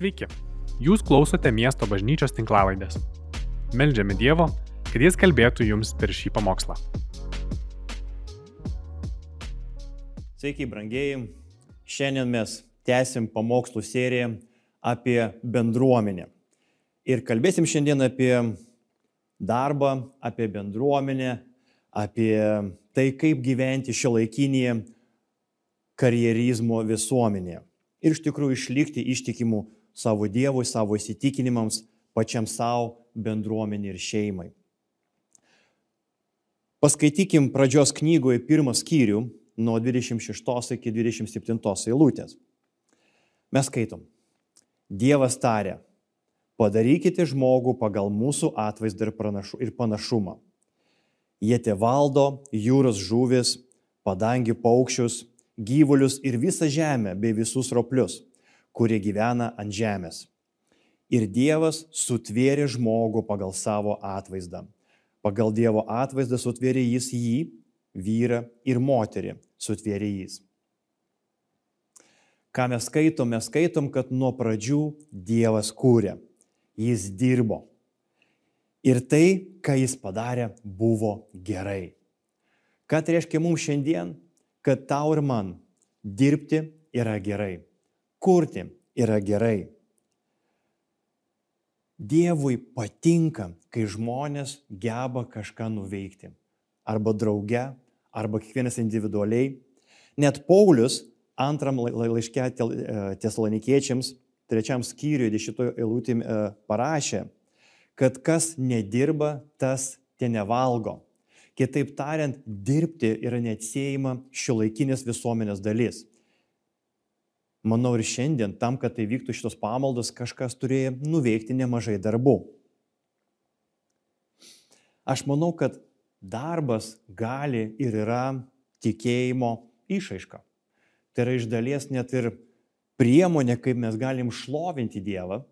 Sveiki, jūs klausote miesto bažnyčios tinklavaidės. Meldžiame Dievo, kad Jis kalbėtų jums per šį pamokslą. Sveiki, brangieji. Šiandien mes tęsim pamokslų seriją apie bendruomenę. Ir kalbėsim šiandien apie darbą, apie bendruomenę, apie tai, kaip gyventi šio laikinėje karjerizmo visuomenėje. Ir iš tikrųjų išlikti ištikimų savo Dievui, savo įsitikinimams, pačiam savo, bendruomenį ir šeimai. Paskaitykim pradžios knygoje pirmą skyrių nuo 26 iki 27 eilutės. Mes skaitom. Dievas tarė, padarykite žmogų pagal mūsų atvaizdą ir panašumą. Jie te valdo jūros žuvis, padangi paukščius, gyvulius ir visą žemę bei visus roplius, kurie gyvena ant žemės. Ir Dievas sutvėrė žmogų pagal savo atvaizdą. Pagal Dievo atvaizdą sutvėrė jis jį, vyrą ir moterį sutvėrė jis. Ką mes skaitom, mes skaitom, kad nuo pradžių Dievas kūrė, jis dirbo. Ir tai, ką jis padarė, buvo gerai. Ką tai reiškia mums šiandien? Kad tau ir man dirbti yra gerai, kurti yra gerai. Dievui patinka, kai žmonės geba kažką nuveikti. Arba drauge, arba kiekvienas individualiai. Net Paulius antram laiške tesalonikiečiams, trečiam skyriui, dešitojo eilutėm parašė, kad kas nedirba, tas te nevalgo. Kitaip tariant, dirbti yra neatsiejama šio laikinės visuomenės dalis. Manau ir šiandien, tam, kad tai vyktų šitos pamaldos, kažkas turėjo nuveikti nemažai darbų. Aš manau, kad darbas gali ir yra tikėjimo išaiška. Tai yra iš dalies net ir priemonė, kaip mes galim šlovinti Dievą,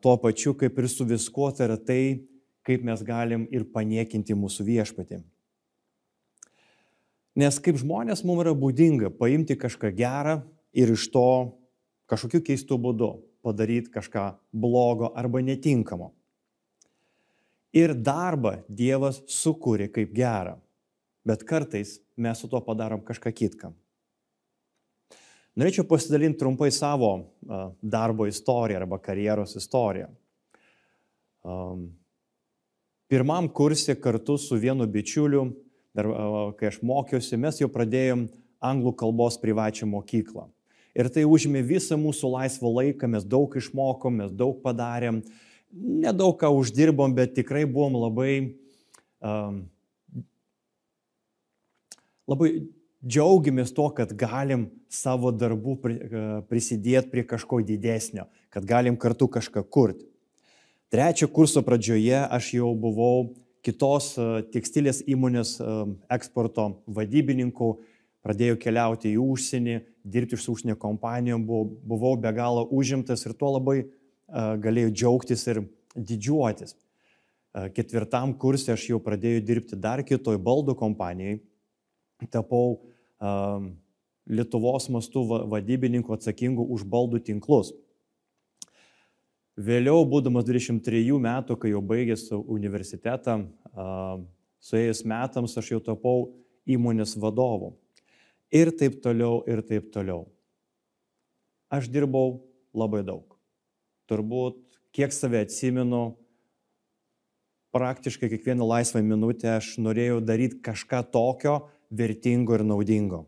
tuo pačiu kaip ir su viskuo, tai yra tai, kaip mes galim ir paniekinti mūsų viešpatį. Nes kaip žmonės mums yra būdinga paimti kažką gerą ir iš to kažkokiu keistu būdu padaryti kažką blogo arba netinkamo. Ir darbą Dievas sukūrė kaip gerą, bet kartais mes su to padarom kažką kitką. Norėčiau pasidalinti trumpai savo darbo istoriją arba karjeros istoriją. Pirmam kursė kartu su vienu bičiuliu, dar kai aš mokiausi, mes jau pradėjom anglų kalbos privačią mokyklą. Ir tai užėmė visą mūsų laisvą laiką, mes daug išmokom, mes daug padarėm, nedaug ką uždirbom, bet tikrai buvom labai, um, labai džiaugiamės to, kad galim savo darbų prisidėti prie kažko didesnio, kad galim kartu kažką kurti. Trečio kurso pradžioje aš jau buvau kitos tekstilės įmonės eksporto vadybininku, pradėjau keliauti į užsienį, dirbti su užsienio kompanijom, buvau, be galo užimtas ir tuo labai galėjau džiaugtis ir didžiuotis. Ketvirtam kursė aš jau pradėjau dirbti dar kitoj baldų kompanijai, tapau Lietuvos mastų vadybininku atsakingu už baldų tinklus. Vėliau, būdamas 23 metų, kai jau baigęs universitetą, suėjus metams aš jau tapau įmonės vadovu. Ir taip toliau, ir taip toliau. Aš dirbau labai daug. Turbūt, kiek save atsimenu, praktiškai kiekvieną laisvą minutę aš norėjau daryti kažką tokio vertingo ir naudingo.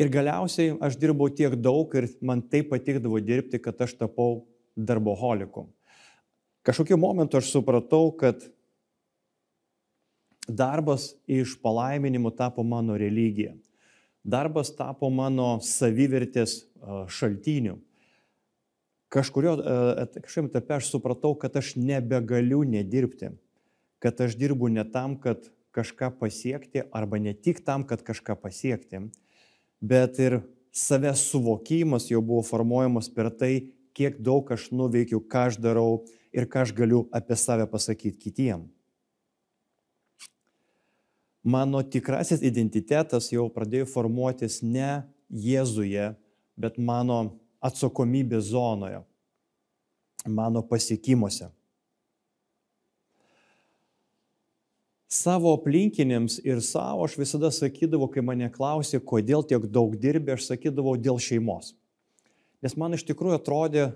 Ir galiausiai aš dirbau tiek daug ir man taip patikdavo dirbti, kad aš tapau darboholiku. Kažkokiu momentu aš supratau, kad darbas iš palaiminimų tapo mano religija. Darbas tapo mano savivertės šaltiniu. Kažkurio kažkaip etape aš supratau, kad aš nebegaliu nedirbti, kad aš dirbu ne tam, kad kažką pasiekti, arba ne tik tam, kad kažką pasiekti, bet ir savęs suvokimas jau buvo formuojamas per tai, kiek daug aš nuveikiu, ką aš darau ir ką aš galiu apie save pasakyti kitiem. Mano tikrasis identitetas jau pradėjo formuotis ne Jėzuje, bet mano atsakomybės zonoje, mano pasiekimuose. Savo aplinkinėms ir savo aš visada sakydavau, kai mane klausė, kodėl tiek daug dirbi, aš sakydavau dėl šeimos. Nes man iš tikrųjų atrodė,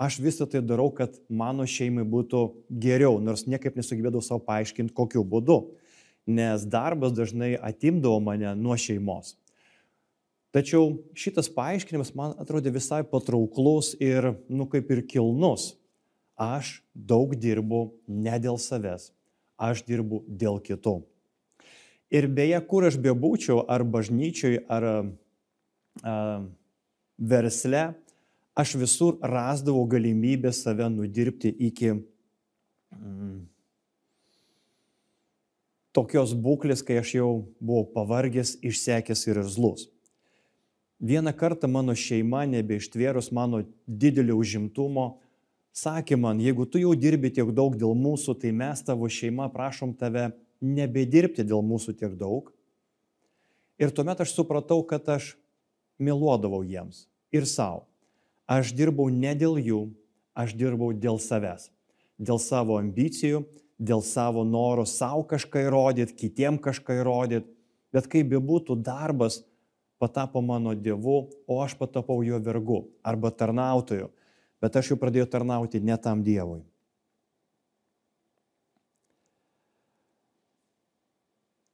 aš visą tai darau, kad mano šeimai būtų geriau, nors niekaip nesugebėdavau savo paaiškinti, kokiu būdu. Nes darbas dažnai atimdavo mane nuo šeimos. Tačiau šitas paaiškinimas man atrodė visai patrauklus ir, nu, kaip ir kilnus. Aš daug dirbu ne dėl savęs, aš dirbu dėl kitų. Ir beje, kur aš bebūčiau, ar bažnyčiai, ar a, versle, aš visur rasdavau galimybę save nudirbti iki mm, tokios būklės, kai aš jau buvau pavargęs, išsekęs ir irzlus. Vieną kartą mano šeima, nebeištvėrus mano didelio užimtumo, sakė man, jeigu tu jau dirbi tiek daug dėl mūsų, tai mes tavo šeima prašom tave nebedirbti dėl mūsų tiek daug. Ir tuomet aš supratau, kad aš meluodavau jiems ir savo. Aš dirbau ne dėl jų, aš dirbau dėl savęs, dėl savo ambicijų, dėl savo noro savo kažką įrodyti, kitiem kažką įrodyti. Bet kaip bebūtų darbas, patapo mano dievu, o aš patapau jo vergu arba tarnautoju, bet aš jau pradėjau tarnauti ne tam dievui.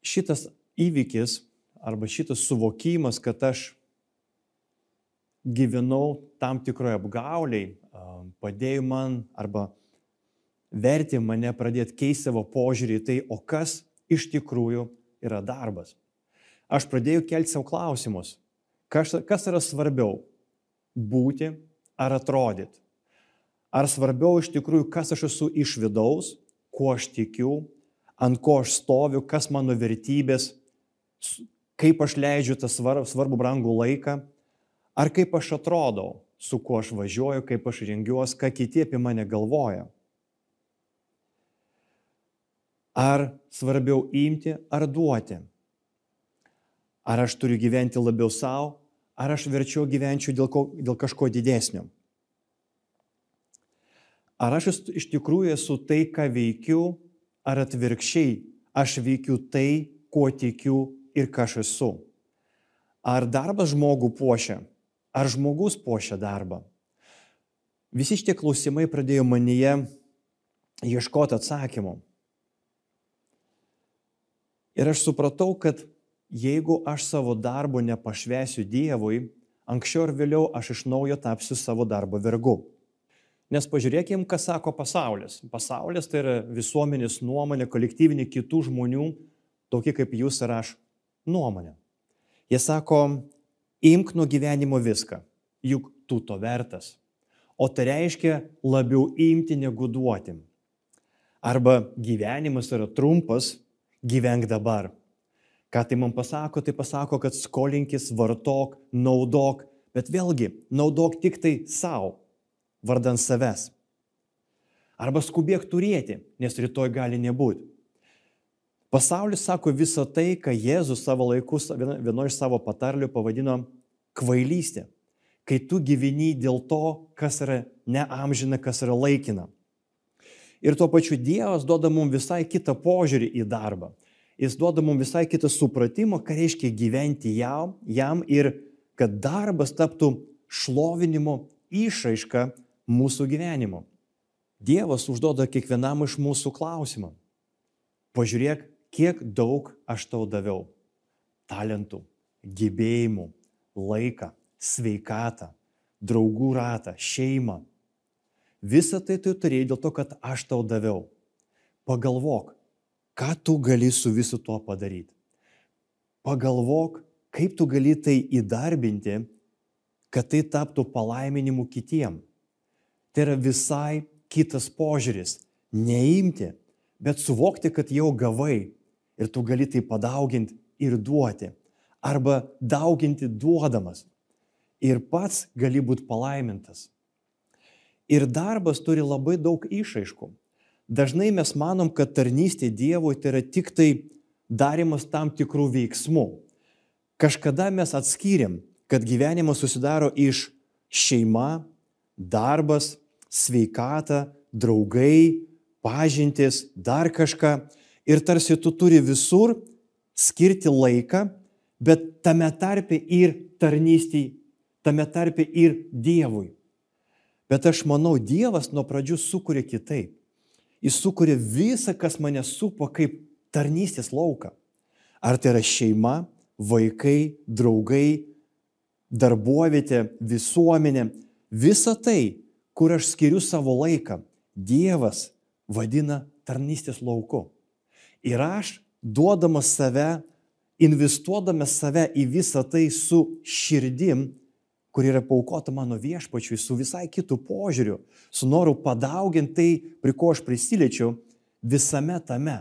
Šitas įvykis arba šitas suvokimas, kad aš gyvenau tam tikroje apgauliai, padėjo man arba vertė mane pradėti keisti savo požiūrį į tai, o kas iš tikrųjų yra darbas aš pradėjau kelti savo klausimus. Kas, kas yra svarbiau - būti ar atrodyti? Ar svarbiau iš tikrųjų, kas aš esu iš vidaus, kuo aš tikiu, ant ko aš stoviu, kas mano vertybės, kaip aš leidžiu tą svarbu, svarbu brangų laiką, ar kaip aš atrodau, su kuo aš važiuoju, kaip aš rengiuosi, ką kiti apie mane galvoja. Ar svarbiau imti ar duoti? Ar aš turiu gyventi labiau savo, ar aš verčiau gyvenčiau dėl, ko, dėl kažko didesnio. Ar aš iš tikrųjų esu tai, ką veikiu, ar atvirkščiai aš veikiu tai, kuo tikiu ir ką aš esu. Ar darbas žmogų puošia, ar žmogus puošia darbą. Visi šitie klausimai pradėjo manyje ieškoti atsakymų. Ir aš supratau, kad jeigu aš savo darbo nepašvesiu Dievui, anksčiau ar vėliau aš iš naujo tapsiu savo darbo vergu. Nes pažiūrėkim, ką sako pasaulis. Pasaulis tai yra visuomenės nuomonė, kolektyvinė kitų žmonių, tokie kaip jūs ir aš, nuomonė. Jie sako, imk nuo gyvenimo viską, juk tu to vertas. O tai reiškia labiau imti negu duoti. Arba gyvenimas yra trumpas, gyvenk dabar. Ką tai man pasako? Tai pasako, kad skolinkis, vartok, naudok, bet vėlgi, naudok tik tai savo, vardant savęs. Arba skubėk turėti, nes rytoj gali nebūti. Pasaulis sako visą tai, ką Jėzus savo laikus vienoje iš savo patarlių pavadino kvailystė. Kai tu gyveni dėl to, kas yra neamžina, kas yra laikina. Ir tuo pačiu Dievas duoda mums visai kitą požiūrį į darbą jis duoda mums visai kitą supratimą, ką reiškia gyventi jam, jam ir kad darbas taptų šlovinimo išraiška mūsų gyvenimo. Dievas užduoda kiekvienam iš mūsų klausimą. Pažiūrėk, kiek daug aš tau daviau. Talentų, gebėjimų, laiką, sveikatą, draugų ratą, šeimą. Visą tai tu turėjai dėl to, kad aš tau daviau. Pagalvok, ką tu gali su visu tuo padaryti. Pagalvok, kaip tu gali tai įdarbinti, kad tai taptų palaiminimu kitiem. Tai yra visai kitas požiūris. Neimti, bet suvokti, kad jau gavai ir tu gali tai padauginti ir duoti. Arba dauginti duodamas. Ir pats gali būti palaimintas. Ir darbas turi labai daug išaiškų. Dažnai mes manom, kad tarnystė Dievui tai yra tik tai darimas tam tikrų veiksmų. Kažkada mes atskyrėm, kad gyvenimas susidaro iš šeima, darbas, sveikata, draugai, pažintis, dar kažką. Ir tarsi tu turi visur skirti laiką, bet tame tarpe ir tarnystį, tame tarpe ir Dievui. Bet aš manau, Dievas nuo pradžių sukūrė kitaip. Jis sukūrė visą, kas mane supo kaip tarnystės lauką. Ar tai yra šeima, vaikai, draugai, darbovietė, visuomenė, visa tai, kur aš skiriu savo laiką, Dievas vadina tarnystės lauku. Ir aš, duodamas save, investuodamas save į visą tai su širdim, kur yra paukota mano viešpačiui, su visai kitų požiūriu, su noru padauginti tai, prie ko aš prisiliečiau, visame tame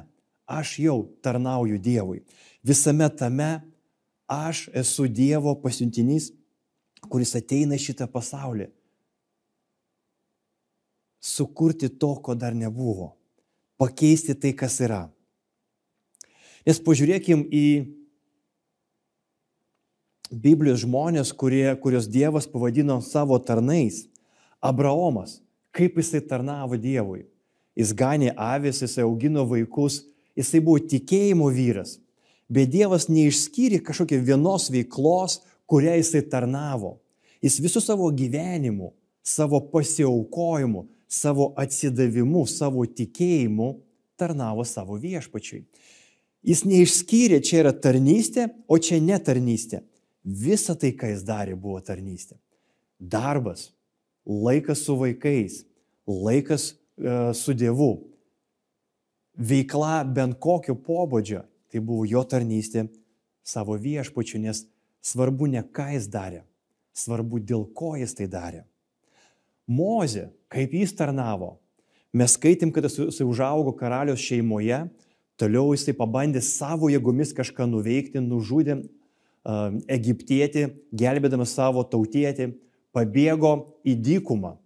aš jau tarnauju Dievui. Visame tame aš esu Dievo pasiuntinys, kuris ateina šitą pasaulį. Sukurti to, ko dar nebuvo. Pakeisti tai, kas yra. Nes pažiūrėkim į Biblijos žmonės, kurie, kurios Dievas pavadino savo tarnais. Abraomas, kaip jisai tarnavo Dievui. Jis ganė avis, jisai augino vaikus, jisai buvo tikėjimo vyras. Bet Dievas neišskyrė kažkokią vienos veiklos, kuriai jisai tarnavo. Jis visų savo gyvenimu, savo pasiaukojimu, savo atsidavimu, savo tikėjimu tarnavo savo viešpačiui. Jis neišskyrė, čia yra tarnystė, o čia netarnystė. Visa tai, ką jis darė, buvo tarnystė. Darbas, laikas su vaikais, laikas e, su Dievu, veikla bent kokio pobūdžio, tai buvo jo tarnystė savo viešpačiu, nes svarbu ne ką jis darė, svarbu dėl ko jis tai darė. Mozė, kaip jis tarnavo, mes skaitėm, kad jis užaugo karalius šeimoje, toliau jisai pabandė savo jėgomis kažką nuveikti, nužudė egiptietį, gelbėdamas savo tautietį, pabėgo į dykumą.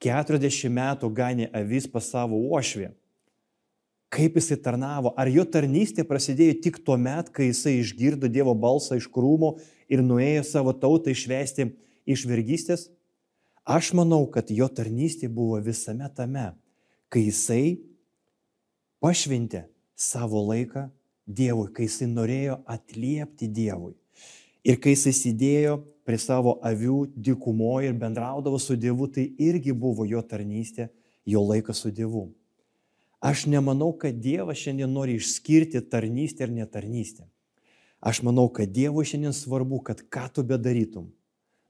40 metų ganė avis pas savo uošvį kaip jisai tarnavo, ar jo tarnystė prasidėjo tik tuo met, kai jisai išgirdo Dievo balsą iš krūmų ir nuėjo savo tautą išvesti iš vergystės. Aš manau, kad jo tarnystė buvo visame tame, kai jisai pašventė savo laiką Dievui, kai jisai norėjo atliepti Dievui. Ir kai jisai sėdėjo prie savo avių dykumoje ir bendraudavo su Dievu, tai irgi buvo jo tarnystė, jo laikas su Dievu. Aš nemanau, kad Dievas šiandien nori išskirti tarnystę ir netarnystę. Aš manau, kad Dievui šiandien svarbu, kad ką tu bedarytum,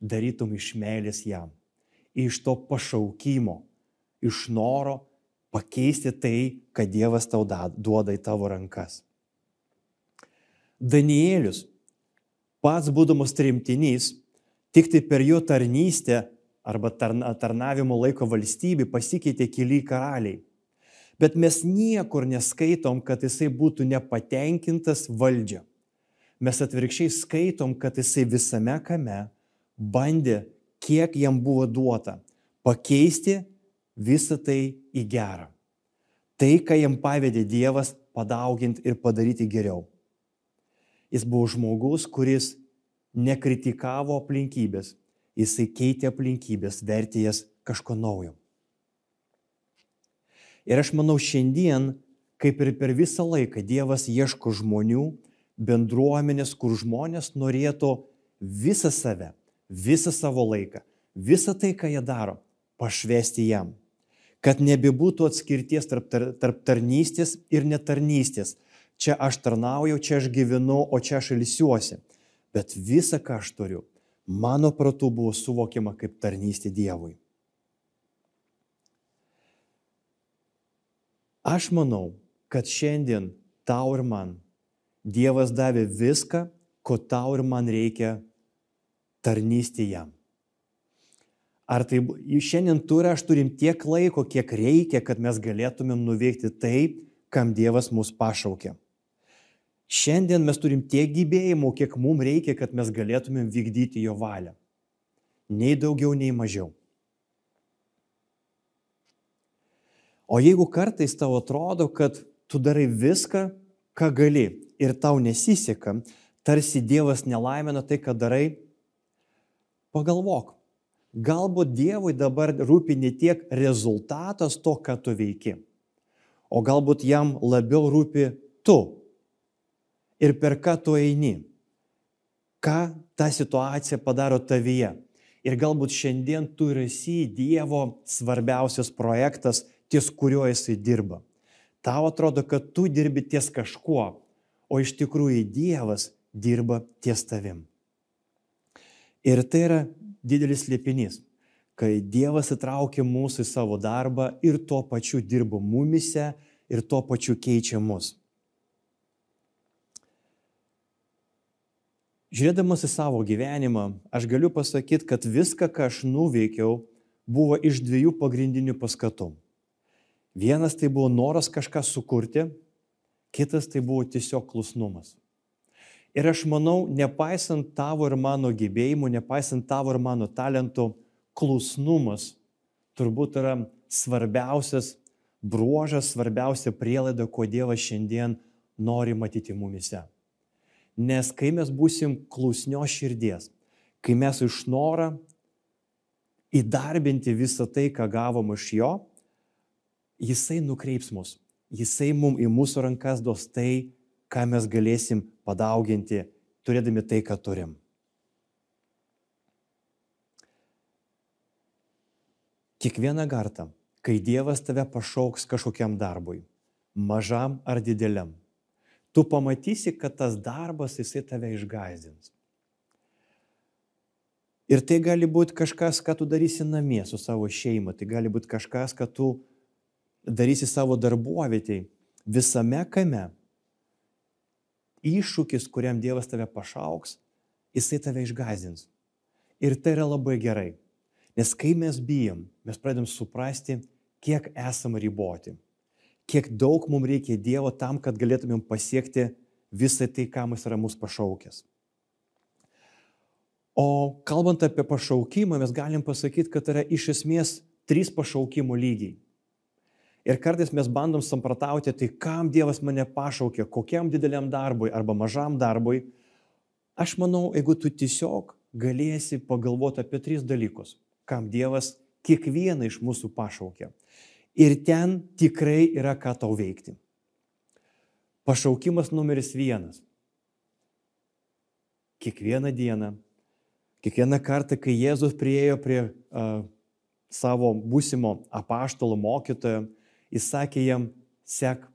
darytum iš meilės jam, iš to pašaukimo, iš noro pakeisti tai, ką Dievas tau duoda į tavo rankas. Danielius, pats būdamas trimtinys, tik tai per jo tarnystę arba tarnavimo laiko valstybė pasikeitė keli karaliai bet mes niekur neskaitom, kad jisai būtų nepatenkintas valdžia. Mes atvirkščiai skaitom, kad jisai visame kame bandė, kiek jam buvo duota, pakeisti visą tai į gerą. Tai, ką jam pavedė Dievas, padauginti ir padaryti geriau. Jis buvo žmogus, kuris nekritikavo aplinkybės, jisai keitė aplinkybės, vertė jas kažko naujo. Ir aš manau, šiandien, kaip ir per visą laiką, Dievas ieško žmonių, bendruomenės, kur žmonės norėtų visą save, visą savo laiką, visą tai, ką jie daro, pašvesti jam. Kad nebebūtų atskirties tarp, tar, tarp tarnystės ir netarnystės. Čia aš tarnauju, čia aš gyvenu, o čia aš ilsiuosi. Bet visa, ką aš turiu, mano pratu buvo suvokiama kaip tarnystė Dievui. Aš manau, kad šiandien tau ir man Dievas davė viską, ko tau ir man reikia tarnystė jam. Ar tai šiandien tu ir aš turim tiek laiko, kiek reikia, kad mes galėtumėm nuveikti tai, kam Dievas mus pašaukė. Šiandien mes turim tiek gyvėjimų, kiek mums reikia, kad mes galėtumėm vykdyti jo valią. Nei daugiau, nei mažiau. O jeigu kartais tau atrodo, kad tu darai viską, ką gali ir tau nesiseka, tarsi Dievas nelaimina tai, ką darai, pagalvok, Galbūt Dievui dabar rūpi ne tiek rezultatas to, ką tu veiki, o galbūt jam labiau rūpi tu ir per ką tu eini, ką ta situacija padaro tavyje. Ir galbūt šiandien tu esi Dievo svarbiausias projektas, ties kuriuo jisai dirba. Tau atrodo, kad tu dirbi ties kažkuo, o iš tikrųjų Dievas dirba ties tavim. Ir tai yra didelis liepinys, kai Dievas įtraukia mūsų į savo darbą ir tuo pačiu dirba mumise ir tuo pačiu keičia mus. Žiūrėdamas į savo gyvenimą, aš galiu pasakyti, kad viską, ką aš nuveikiau, buvo iš dviejų pagrindinių paskatų. Vienas tai buvo noras kažką sukurti, kitas tai buvo tiesiog klusnumas. Ir aš manau, nepaisant tavo ir mano gebėjimų, nepaisant tavo ir mano talentų, klusnumas turbūt yra svarbiausias bruožas, svarbiausia prielaida, ko Dievas šiandien nori matyti mumise. Nes kai mes būsim klusnio širdies, kai mes iš norą įdarbinti visą tai, ką gavom iš jo, jisai nukreips mus, jisai mums į mūsų rankas duos tai, ką mes galėsim padauginti, turėdami tai, ką turim. Kiekvieną kartą, kai Dievas tave pašauks kažkokiam darbui, mažam ar dideliam, tu pamatysi, kad tas darbas jisai tave išgazdins. Ir tai gali būti kažkas, ką tu darysi namie su savo šeima, tai gali būti kažkas, ką tu darysi savo darbuovietėj, visame kame iššūkis, kuriam Dievas tave pašauks, jisai tave išgazins. Ir tai yra labai gerai. Nes kai mes bijom, mes pradedam suprasti, kiek esame riboti. Kiek daug mums reikia Dievo tam, kad galėtumėm pasiekti visą tai, kam jis yra mūsų pašaukęs. O kalbant apie pašaukimą, mes galim pasakyti, kad yra iš esmės trys pašaukimo lygiai. Ir kartais mes bandom sampratauti, tai kam Dievas mane pašaukė, kokiam dideliam darbui arba mažam darbui. Aš manau, jeigu tu tiesiog galėsi pagalvoti apie tris dalykus, kam Dievas kiekvieną iš mūsų pašaukė. Ir ten tikrai yra ką tau veikti. Pašaukimas numeris vienas. Kiekvieną dieną, kiekvieną kartą, kai Jėzus priejo prie uh, savo būsimo apaštalo mokytojo, jis sakė jam, sek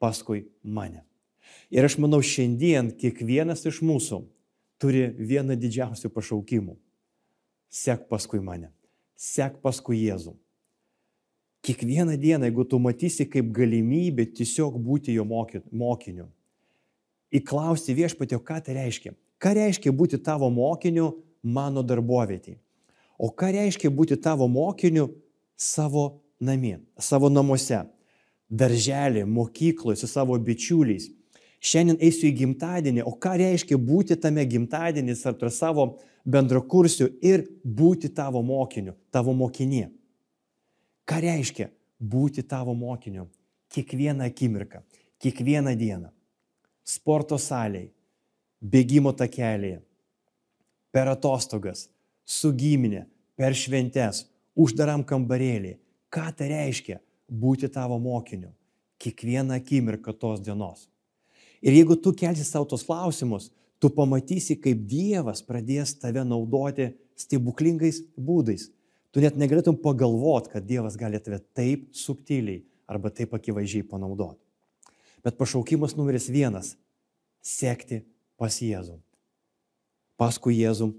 paskui mane. Ir aš manau, šiandien kiekvienas iš mūsų turi vieną didžiausių pašaukimų. Sek paskui mane. Sek paskui Jėzų. Kiekvieną dieną, jeigu tu matysi kaip galimybę tiesiog būti jo mokiniu, įklausti viešpatio, ką tai reiškia. Ką reiškia būti tavo mokiniu mano darbovietėje? O ką reiškia būti tavo mokiniu savo namie, savo namuose, darželį, mokykloje, su savo bičiuliais. Šiandien eisiu į gimtadienį, o ką reiškia būti tame gimtadienį ar tarp savo bendrakursių ir būti tavo mokiniu, tavo mokinė. Ką reiškia būti tavo mokiniu kiekvieną akimirką, kiekvieną dieną. Sporto salėje, bėgimo takelėje, per atostogas, su giminė, per šventes, uždaram kambarėlį, Ką tai reiškia būti tavo mokiniu kiekvieną akimirką tos dienos? Ir jeigu tu kelsi savo tos klausimus, tu pamatysi, kaip Dievas pradės tave naudoti stebuklingais būdais. Tu net negalėtum pagalvoti, kad Dievas gali tave taip subtiliai arba taip akivaizdžiai panaudoti. Bet pašaukimas numeris vienas - sekti pas Jėzų. Paskui Jėzų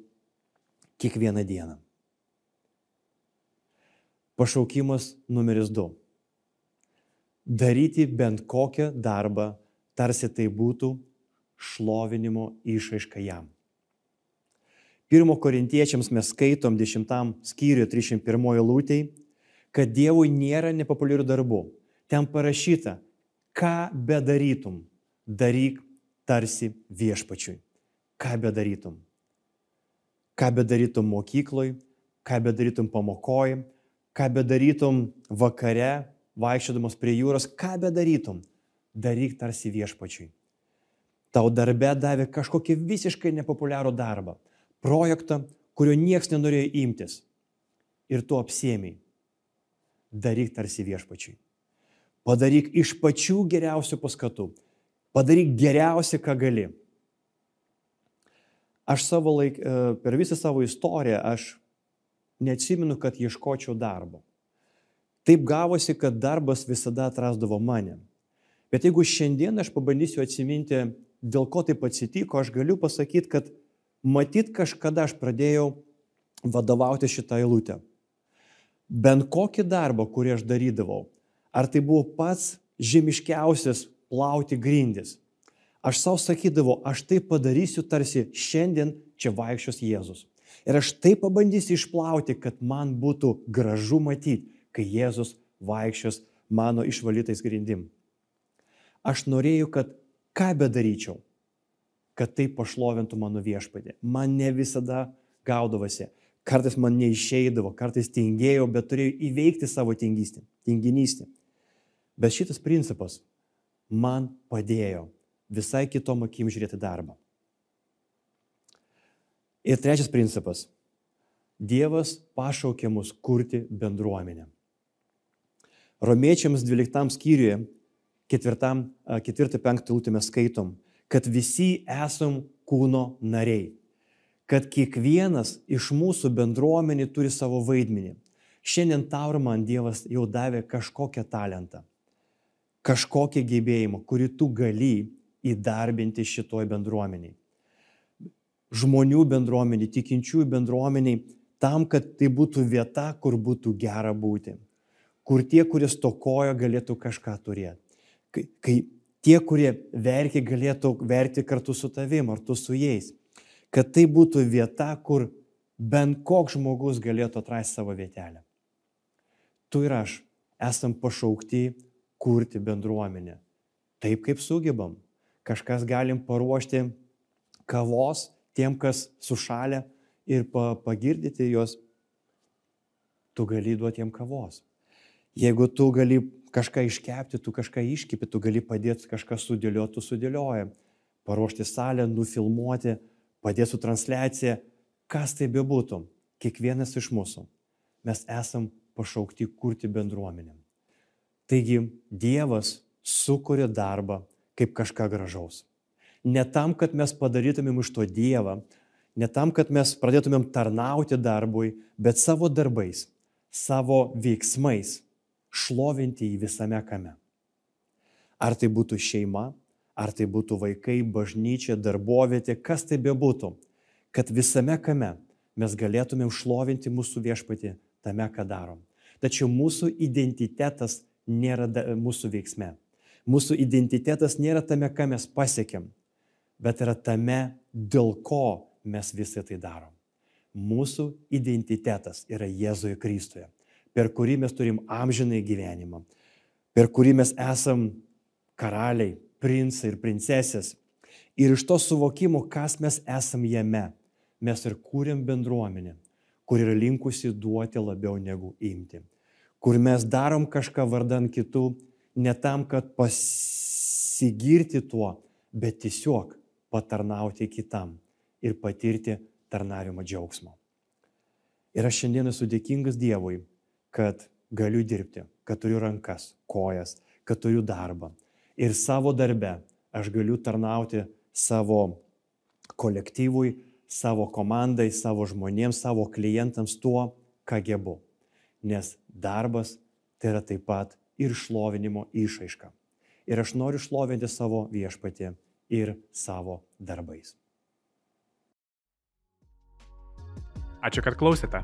kiekvieną dieną. Pašaukimas numeris du. Daryti bent kokią darbą, tarsi tai būtų šlovinimo išaiška jam. Pirmo korintiečiams mes skaitom 10 skyriui 301 lūtei, kad Dievui nėra nepopuliarių darbų. Ten parašyta, ką bedarytum, daryk tarsi viešpačiui. Ką bedarytum. Ką bedarytum mokykloj, ką bedarytum pamokoj, ką bedarytum vakare, vaikščiodamas prie jūros, ką bedarytum, daryk tarsi viešpačiui. Tau darbe davė kažkokį visiškai nepopuliarų darbą, projektą, kurio niekas nenorėjo imtis. ir tu apsiemiai. Daryk tarsi viešpačiui. Padaryk iš pačių geriausių paskatų. Padaryk geriausią, ką gali. Aš savo laik, e, per visą savo istoriją aš neatsimenu, kad ieškočiau darbo. Taip gavosi, kad darbas visada atrasdavo mane. Bet jeigu šiandien aš pabandysiu atsiminti, dėl ko taip atsitiko, aš galiu pasakyti, kad matyt kažkada aš pradėjau vadovauti šitą eilutę. Bent kokį darbą, kurį aš darydavau, ar tai buvo pats žemiškiausias plauti grindis, aš savo sakydavau, aš tai padarysiu tarsi šiandien čia vaikščios Jėzus. Ir aš tai pabandysiu išplauti, kad man būtų gražu matyti, kai Jėzus vaikščios mano išvalytais grindim. Aš norėjau, kad ką bedaryčiau, kad tai pašlovintų mano viešpadį. Man ne visada gaudavosi. Kartais man neišeidavo, kartais tingėjau, bet turėjau įveikti savo tingystę, tinginystę. Bet šitas principas man padėjo visai kitom akim žiūrėti darbą. Ir trečias principas. Dievas pašaukė mus kurti bendruomenę. Romiečiams 12 skyriuje, 4-5 lūtime skaitom, kad visi esam kūno nariai, kad kiekvienas iš mūsų bendruomenį turi savo vaidmenį. Šiandien tau ir man Dievas jau davė kažkokią talentą, kažkokią gebėjimą, kurį tu gali įdarbinti šitoj bendruomeniai. Žmonių bendruomeniai, tikinčiųjų bendruomeniai, tam, kad tai būtų vieta, kur būtų gera būti. Kur tie, kurie stokoja, galėtų kažką turėti. Kai, kai tie, kurie verkia, galėtų verti kartu su tavim ar tu su jais. Kad tai būtų vieta, kur bent koks žmogus galėtų atrasti savo vietelę. Tu ir aš esam pašaukti kurti bendruomenę. Taip kaip sugebam kažkas galim paruošti kavos tiem, kas sušalė ir pa, pagirdyti juos, tu gali duoti jiem kavos. Jeigu tu gali kažką iškepti, tu kažką iškepi, tu gali padėti kažką sudėlioti, tu sudėlioji. Paruošti salę, nufilmuoti, padėti su transliacija, kas tai bebūtų, kiekvienas iš mūsų. Mes esam pašaukti kurti bendruomenę. Taigi Dievas sukuria darbą kaip kažką gražaus. Ne tam, kad mes padarytumėm iš to Dievą, ne tam, kad mes pradėtumėm tarnauti darbui, bet savo darbais, savo veiksmais šlovinti į visame kame. Ar tai būtų šeima, ar tai būtų vaikai, bažnyčia, darbovietė, kas tai bebūtų, kad visame kame mes galėtumėm šlovinti mūsų viešpatį tame, ką darom. Tačiau mūsų identitetas nėra mūsų veiksme. Mūsų identitetas nėra tame, ką mes pasiekėm, bet yra tame, dėl ko mes visą tai darom. Mūsų identitetas yra Jėzuje Kristuje, per kurį mes turim amžinai gyvenimą, per kurį mes esam karaliai, princai ir princesės. Ir iš to suvokimo, kas mes esam jame, mes ir kūrėm bendruomenę, kur yra linkusi duoti labiau negu imti, kur mes darom kažką vardant kitų ne tam, kad pasigirti tuo, bet tiesiog patarnauti kitam ir patirti tarnavimo džiaugsmo. Ir aš šiandien esu dėkingas Dievui, kad galiu dirbti, kad turiu rankas, kojas, kad turiu darbą. Ir savo darbe aš galiu tarnauti savo kolektyvui, savo komandai, savo žmonėms, savo klientams tuo, ką gebu. Nes darbas tai yra taip pat ir šlovinimo išaiška. Ir aš noriu šlovinti savo viešpatį ir savo darbais. Ačiū, kad klausėte.